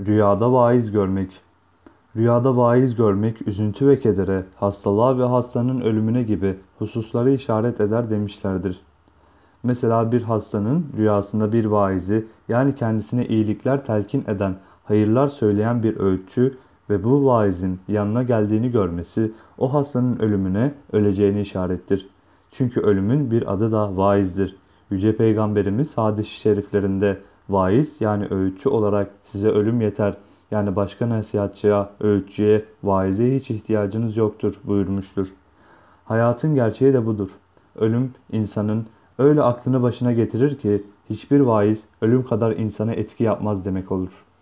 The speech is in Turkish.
Rüyada vaiz görmek. Rüyada vaiz görmek üzüntü ve kedere, hastalığa ve hastanın ölümüne gibi hususları işaret eder demişlerdir. Mesela bir hastanın rüyasında bir vaizi yani kendisine iyilikler telkin eden, hayırlar söyleyen bir öğütçü ve bu vaizin yanına geldiğini görmesi o hastanın ölümüne, öleceğini işarettir. Çünkü ölümün bir adı da vaizdir. Yüce Peygamberimiz hadis-i şeriflerinde vaiz yani öğütçü olarak size ölüm yeter. Yani başka nasihatçıya, öğütçüye, vaize hiç ihtiyacınız yoktur buyurmuştur. Hayatın gerçeği de budur. Ölüm insanın öyle aklını başına getirir ki hiçbir vaiz ölüm kadar insana etki yapmaz demek olur.''